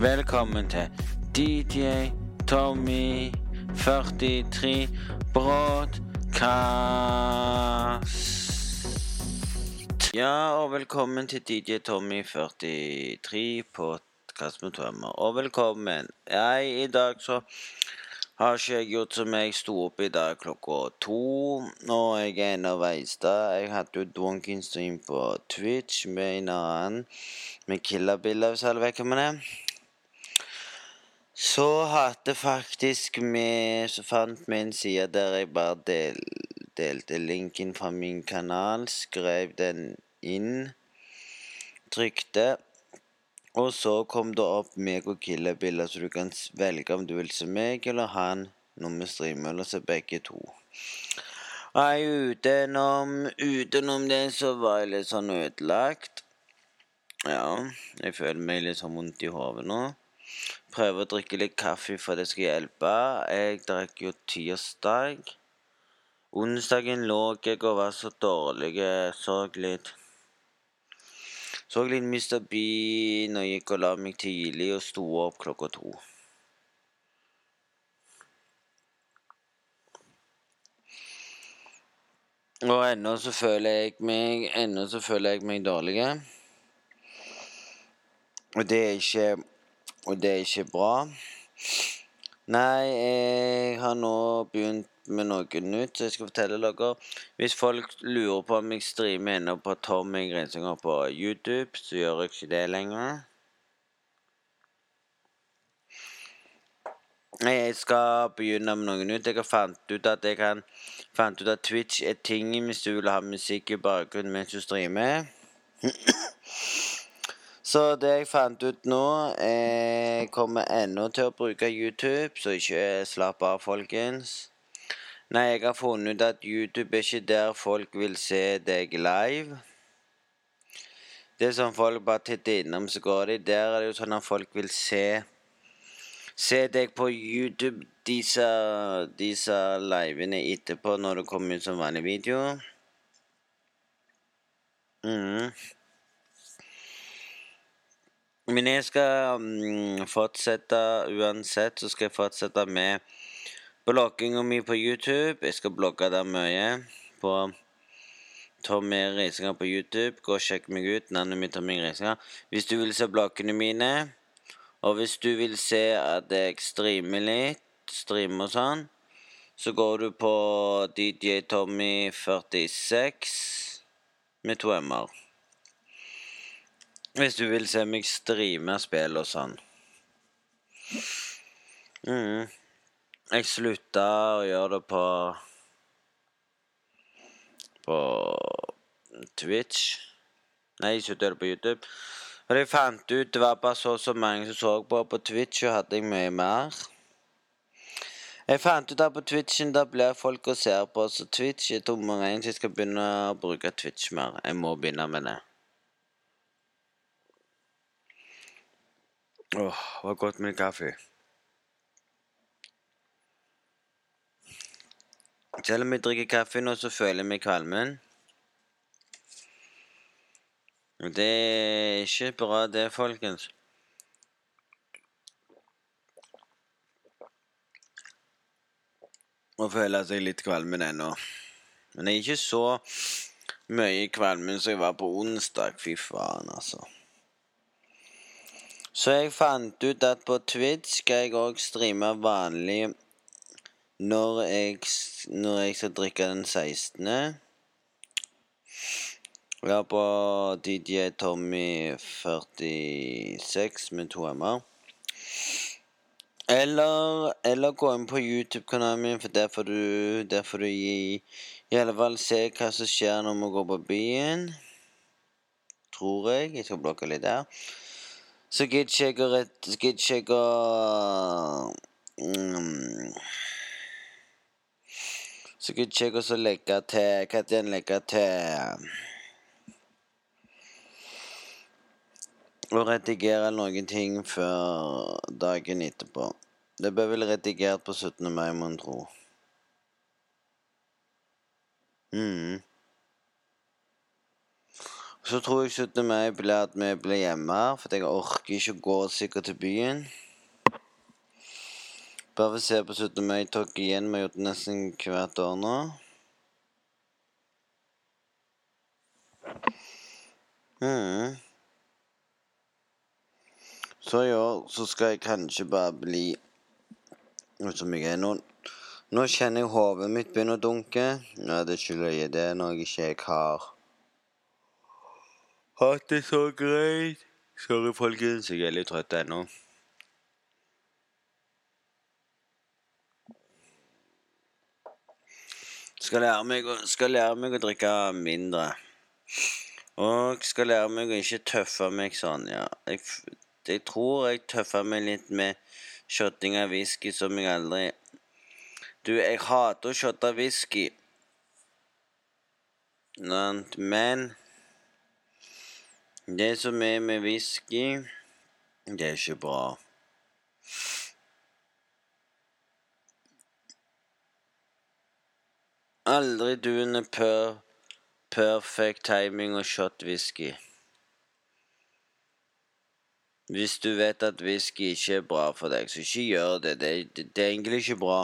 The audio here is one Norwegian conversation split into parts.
Velkommen til DJ Tommy 43 Broadcast. Ja, og velkommen til DJ Tommy 43 Podcast med Tømmer. Og velkommen. Jeg, I dag så har ikke jeg gjort som jeg sto opp i dag klokka to. Og jeg er underveis da. Jeg hadde jo Drunken Stream på Twitch med en annen. Med Killer-bilder, hvis alle vet hvem det er. Så hadde faktisk vi Så fant vi en side der jeg bare del, delte linken fra min kanal. Skrev den inn. Trykte. Og så kom det opp meg og Killer-bilder, så du kan velge om du vil se meg eller han når vi streamer, eller se begge to. Nei, utenom, utenom det så var jeg litt sånn ødelagt. Ja, jeg føler meg litt sånn vondt i hodet nå. Prøver å drikke litt kaffe for det skal hjelpe. Jeg drakk jo tirsdag. Onsdagen lå jeg og var så dårlig. Jeg Så litt Så litt Mr. Bean og gikk og la meg tidlig og sto opp klokka to. Og ennå så føler jeg meg Ennå så føler jeg meg dårlig. Og det er ikke Og det er ikke bra. Nei, jeg har nå begynt med noe nytt, så jeg skal fortelle dere. Hvis folk lurer på om jeg streamer inne på Tommy Grensinger på YouTube, så gjør jeg ikke det lenger. Jeg skal begynne med noe nytt. Jeg har fant ut at jeg kan fant ut at Twitch er ting hvis du vil ha musikk i bakgrunnen mens du streamer. Så det jeg fant ut nå Jeg kommer ennå til å bruke YouTube, så ikke slapp av, folkens. Nei, jeg har funnet ut at YouTube er ikke der folk vil se deg live. Det er sånn folk bare titter innom, så går de. Der er det jo sånn at folk vil se Se deg på YouTube, disse, disse livene etterpå når det kommer ut som vanlig video. Mhm. Men jeg skal mm, fortsette uansett, så skal jeg fortsette med blogginga mi på YouTube. Jeg skal blogge der mye. På Tommy Reisinger på YouTube. Gå og sjekk meg ut. Navnet mitt er Tommy Reisinger. Hvis du vil se bloggene mine, og hvis du vil se at jeg streamer litt, streamer og sånn, så går du på DJ Tommy 46 med to m-er. Hvis du vil se meg streame spill og sånn. Mm. Jeg slutta å gjøre det på På Twitch. Nei, jeg slutta det på YouTube. For jeg fant ut det var bare så og så mange som så på på Twitch, og hadde jeg mye mer. Jeg fant ut at på Twitchen da blir folk og ser på, så Twitch er nummer én, så jeg skal begynne å bruke Twitch mer. Jeg må begynne med det. Åh, hva godt med kaffe. Selv om jeg drikker kaffe nå, så føler jeg meg kvalmen. Og det er ikke bra, det, folkens. Å føle seg litt kvalmen ennå. Men jeg er ikke så mye kvalmen som jeg var på onsdag. Fy faen, altså. Så jeg fant ut at på Twitch skal jeg òg streame vanlig når jeg, når jeg skal drikke den 16. Ja, på DJ Tommy 46 med to m-er. Eller, eller gå inn på YouTube-kanalen min, for der får du, der får du gi, i alle fall se hva som skjer når vi går på byen. Tror jeg. Jeg skal blokke litt der. Så gidder ikke jeg å rett- gidder ikke jeg å mm, Så gidder ikke jeg å legge til Hva heter den legge til Å redigere noen ting før dagen etterpå. Det ble vel redigert på 17. mai, mon tro. Mm. Så tror jeg 17. mai blir at vi blir hjemme for jeg orker ikke å gå sikkert til byen. Bare for å se på 17. mai-tog igjen. Vi har gjort det nesten hvert år nå. Mm. Så i år så skal jeg kanskje bare bli som jeg er nå. Nå kjenner jeg hodet mitt begynner å dunke. Ja, det ikke løye, det er noe ikke jeg har hatt det så greit. Sorry, folkens, jeg er litt trøtt ennå. Skal lære, meg, skal lære meg å drikke mindre. Og skal lære meg å ikke tøffe meg sånn, ja. Jeg, jeg tror jeg tøffa meg litt med shotting av whisky som jeg aldri Du, jeg hater å shotte whisky. Men det som er med whisky, det er ikke bra. Aldri under per perfect timing og shot whisky. Hvis du vet at whisky ikke er bra for deg, så ikke gjør det. Det, det, det er egentlig ikke bra.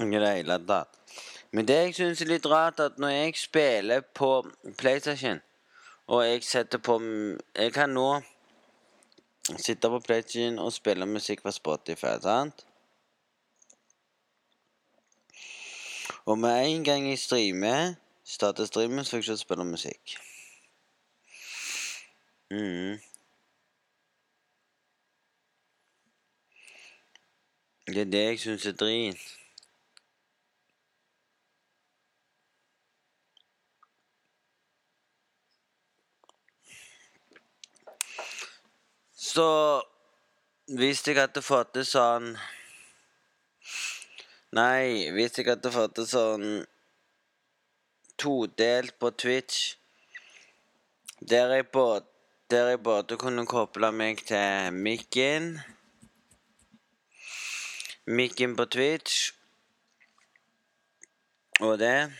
I det hele tatt. Men det jeg syns er litt rart, at når jeg spiller på PlayStation, og jeg setter på Jeg kan nå sitte på PlayStation og spille musikk på Spotify, sant? Og med en gang jeg streamer, starter streamen, så får jeg ikke spille musikk. Mm. Det er det jeg syns er drit. Så hvis jeg hadde fått det sånn Nei, hvis jeg hadde fått det sånn todelt på Twitch Der jeg både, der jeg både kunne koble meg til mikken Mikken på Twitch og det.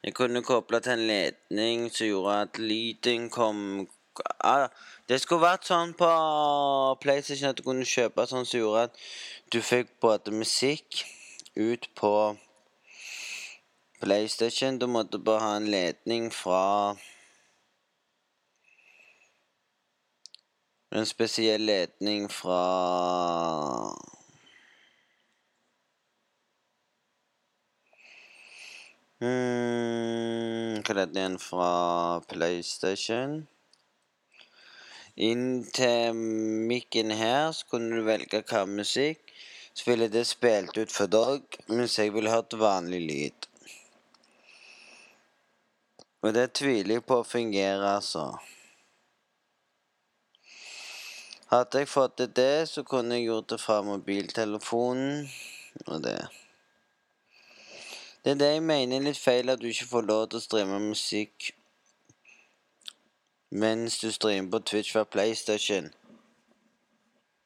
Jeg kunne koble til en ledning som gjorde at lyden kom ah, Det skulle vært sånn på PlayStation at du kunne kjøpe sånn som gjorde at du fikk både musikk ut på PlayStation. Du måtte bare ha en ledning fra En spesiell ledning fra Hmm, hva er det igjen fra PlayStation? Inn til mikken her så kunne du velge hva musikk. Så ville det spilt ut for deg, mens jeg ville hørt vanlig lyd. Og det tviler jeg på å fungere, altså. Hadde jeg fått til det, så kunne jeg gjort det fra mobiltelefonen og det. Det er det jeg mener er litt feil, at du ikke får lov til å streame musikk mens du streamer på Twitch fra PlayStation.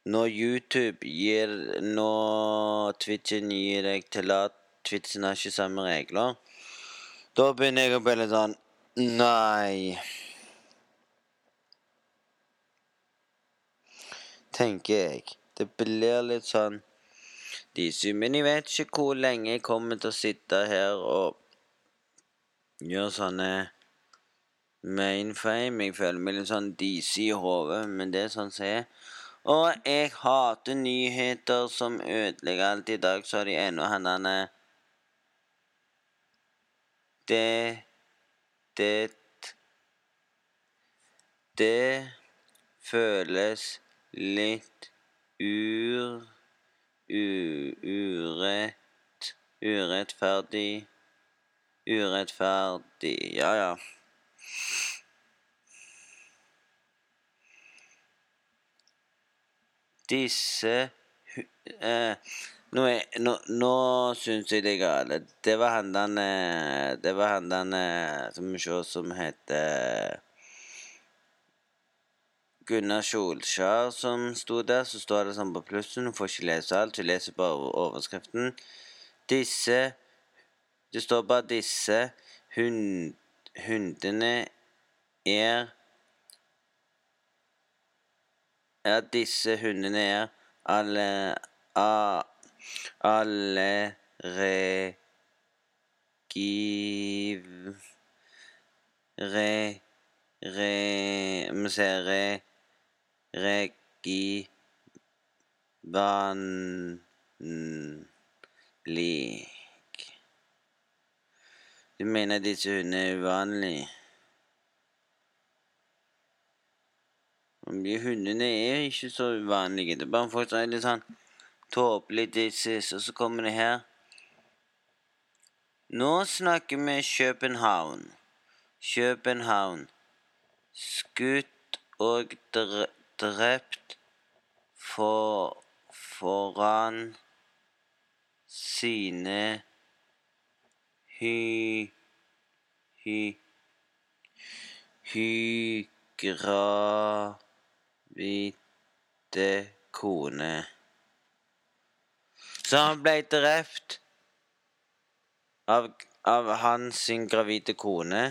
Når YouTube gir Når Twitchen gir deg tillat Twitchen har ikke samme regler. Da begynner jeg å bli sånn Nei. Tenker jeg. Det blir litt sånn DC. Men jeg vet ikke hvor lenge jeg kommer til å sitte her og gjøre sånne mainframe. Jeg føler meg litt sånn DC i hodet, men det er sånn som er. Og jeg hater nyheter som ødelegger alt. I dag så har de ennå han Det Det Det føles litt ur urett Urettferdig Urettferdig Ja, ja. Disse eh, Nå, nå, nå syns jeg det er gale. Det var han den eh, Det var han den som vi ser som heter Gunnar Kjolskjær som sto der. Så står det sånn på plussen. Hun får ikke lese alt. hun leser bare overskriften. Disse Det står bare disse hund, hundene er Ja, disse hundene er alle a, alle regiv... Re... Re... Vi ser re... Regi... Vanlig. Du mener disse hundene er uvanlige? De hundene er ikke så uvanlige. Det er bare folk som er litt sånn tåpelige disses, og så kommer det her. Nå snakker vi København. København. Skutt og dre drept for, foran sine hy... hy... hygravide kone. Så han ble drept av, av hans gravide kone.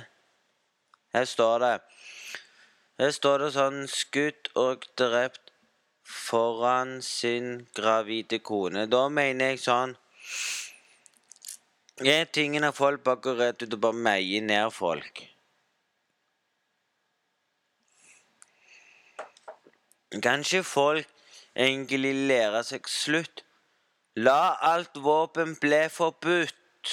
Her står det Her står det sånn skutt og drept foran sin gravide kone. Da mener jeg sånn er tingen at folk bare går rett ut og bare meier ned folk. Kan ikke folk egentlig lære seg slutt? La alt våpen bli forbudt.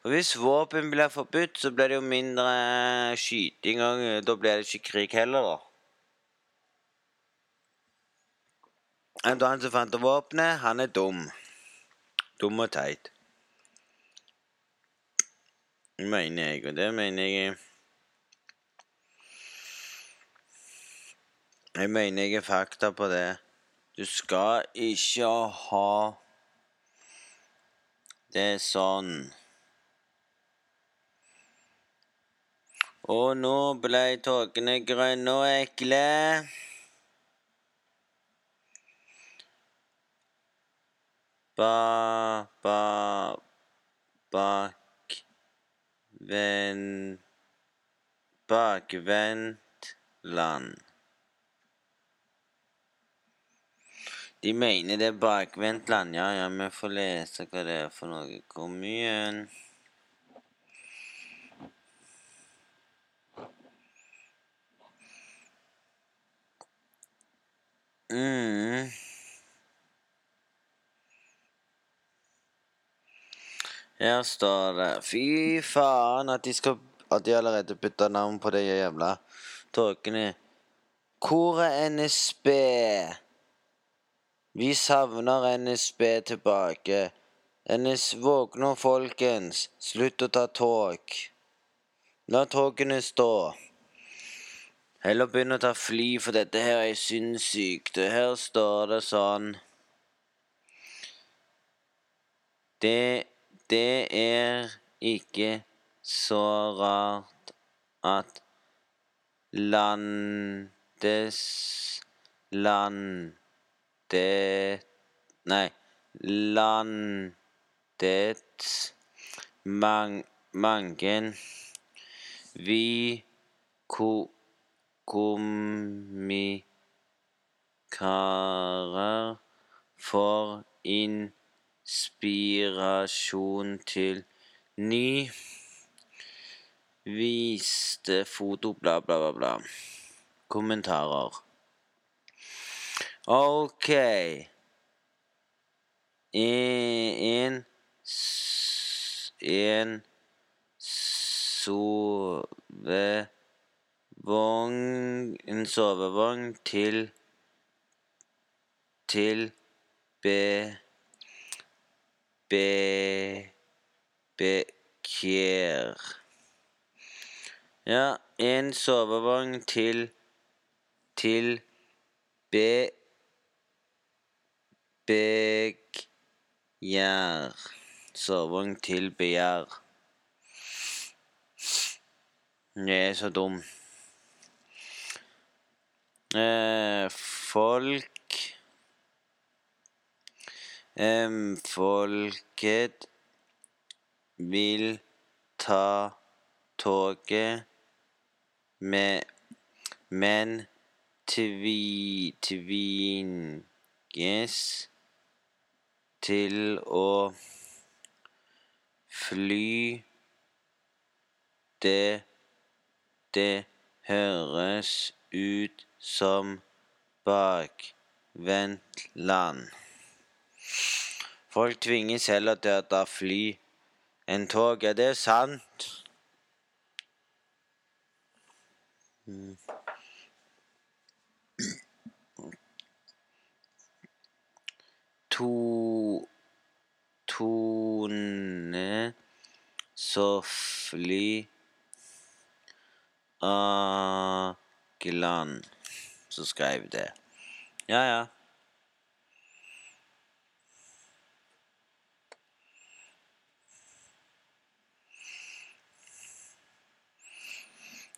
For Hvis våpen blir forbudt, så blir det jo mindre skyting, og da blir det ikke krig heller, da. En annen som fant våpenet, han er dum. Dum og teit. Mener jeg, og det mener jeg Jeg mener jeg er fakta på det. Du skal ikke ha det sånn. Og nå ble tåkene grønne og ekle. Ba, ba, bak, ven, bakvendt land. De mener det er bakvendt land. Ja, ja, vi får lese hva det er for noe. Kom igjen. Mm. Her står det Fy faen at de skal At de allerede bytta navn på de jævla togene. Hvor er NSB? Vi savner NSB tilbake. NS Våkne, folkens. Slutt å ta tog. La togene stå. Heller begynn å ta fly, for dette her er sinnssykt. Her står det sånn Det, det er ikke så rart at landes landet Nei, landets mang, mange vi ko komikarer får inspirasjon til ny viste foto, bla, bla, bla, bla. Kommentarer. OK. En En sovevogn En sovevogn til til be be Bekjær. Ja, en sovevogn til til be Begjær. Sovevogn til begjær. Jeg er så dum. Eh, folk folket vil ta toget, men tvi, tvinges til å fly. Det, det høres ut som bakvendtland. Folk tvinges heller til å ta fly enn tog. Er det sant? Mm. To Tone Sofli Ageland som skrev det. Ja, ja.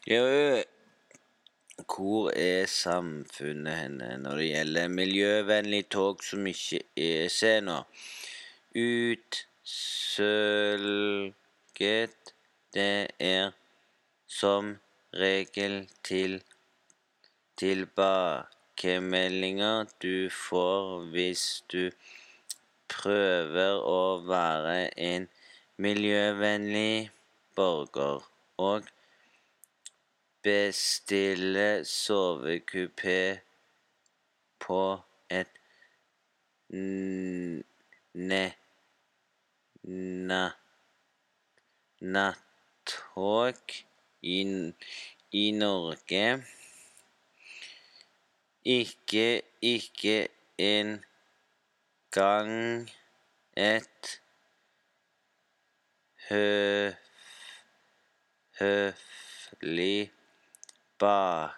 Jo, hvor er samfunnet henne når det gjelder miljøvennlig tog som ikke er Se. Utsølget det er som regel til tilbakemeldinger du får hvis du prøver å være en miljøvennlig borger og bestille sovekupé på et ne na nattog i, i Norge. Ikke, ikke en gang et høf, høflig ba,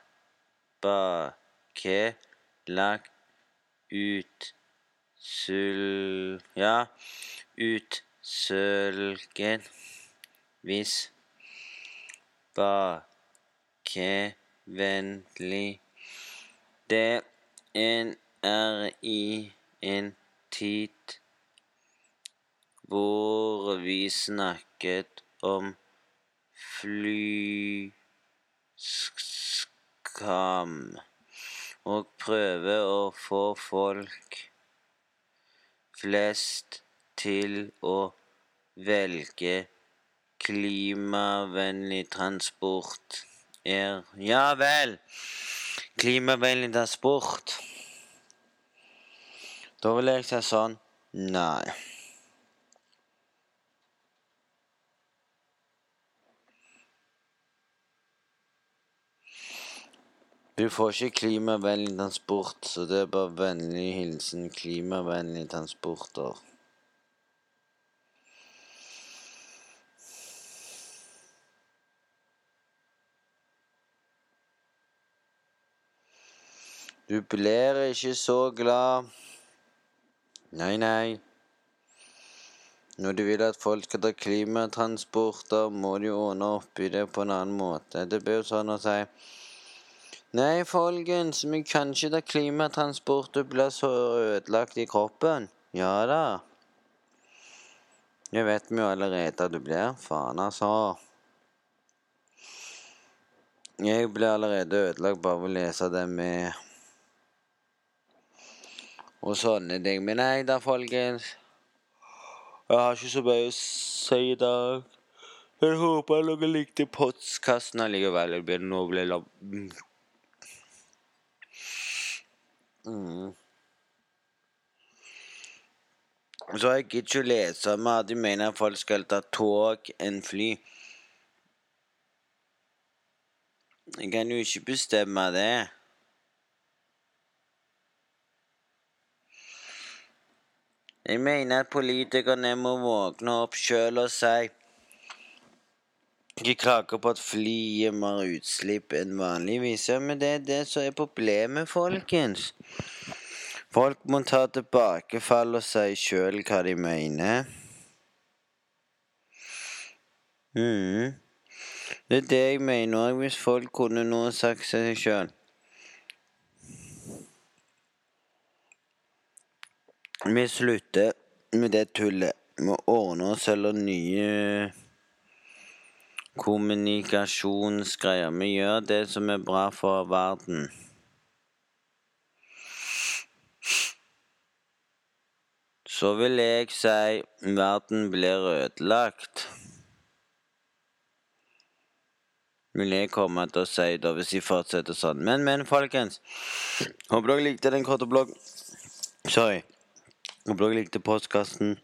ba, ke, lag, ut, sul, Ja, ut, sølgen, vis, ba, ke, vennlig, det en er i en tid hvor vi snakket om flyskam og prøve å få folk flest til å velge klimavennlig transport er Ja vel! Klimavennlig transport. Da vil jeg si sånn Nei. Du får ikke klimavennlig transport, så det er bare vennlig hilsen klimavennlige transporter. Du blir ikke så glad. Nei, nei. Når du vil at folk skal ta klimatransporter, må du ordne opp i det på en annen måte. Det blir jo sånn å si Nei, folkens, men kan ikke ta klimatransport, blir så ødelagt i kroppen. Ja da. Det vet vi jo allerede at du blir. Faen, altså. Jeg blir allerede ødelagt bare ved å lese det med og sånne ting. Men nei da, folkens. Jeg har ikke så mye å si i dag. Jeg håper dere likte postkassen allikevel. Det blir noe ble mm. Så jeg gidder ikke å lese om at De mener at folk skal ta tog enn fly. Jeg kan jo ikke bestemme det. Jeg mener at politikerne må våkne opp sjøl og si De klager på at fly gir mer utslipp enn vanligvis. Ja, men det er det som er problemet, folkens. Folk må ta tilbakefall og si sjøl hva de mener. Mm. Det er det jeg mener òg, hvis folk kunne nå sagt seg sjøl. vi slutter med det tullet. Vi ordner oss eller nye kommunikasjonsgreier. Vi gjør det som er bra for verden. Så vil jeg si verden blir ødelagt. Vil jeg komme til å si da, hvis jeg fortsetter sånn. Men, men, folkens. Håper dere likte den korte blogg... Sorry. Håper dere likte postkassen.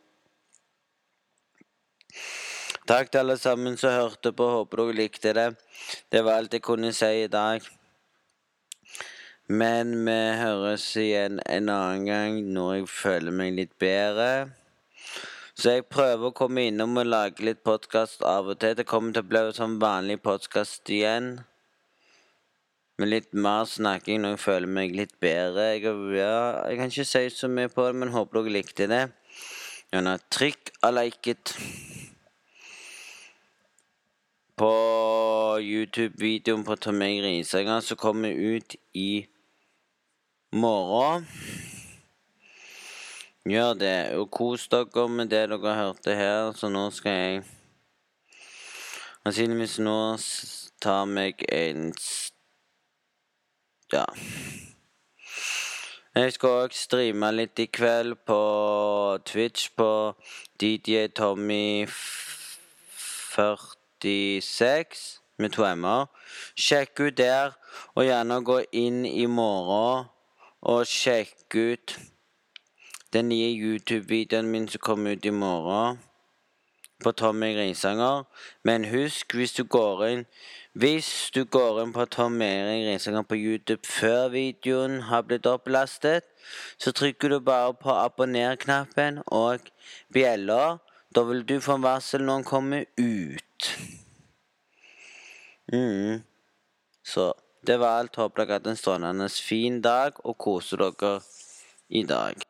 Takk til alle sammen som hørte på. Håper dere likte det. Det var alt jeg kunne si i dag. Men vi høres igjen en annen gang når jeg føler meg litt bedre. Så jeg prøver å komme innom og lage litt podkast av og til. Det kommer til å bli sånn vanlig podkast igjen. Med litt mer snakking når jeg føler meg litt bedre. Jeg, ja, jeg kan ikke si så mye på det, men håper dere likte det. Gjerne trykk og like it på YouTube-videoen på Tommy Grisanger som kommer ut i morgen. Gjør det, og kos dere med det dere hørte her. Så nå skal jeg Sannsynligvis nå tar meg en Ja. Jeg skal òg streame litt i kveld på Twitch på DJ Tommy 46 med to m-er. Sjekk ut der, og gjerne gå inn i morgen og sjekk ut den nye YouTube-videoen min som kommer ut i morgen. På Tommy Grisanger. Men husk, hvis du går inn Hvis du går inn på Tommy Grisanger på YouTube før videoen har blitt opplastet, så trykker du bare på abonner-knappen og bjella. Da vil du få varsel når den kommer ut. Mm. Så det var alt. Håper dere hadde en strålende fin dag og koser dere i dag.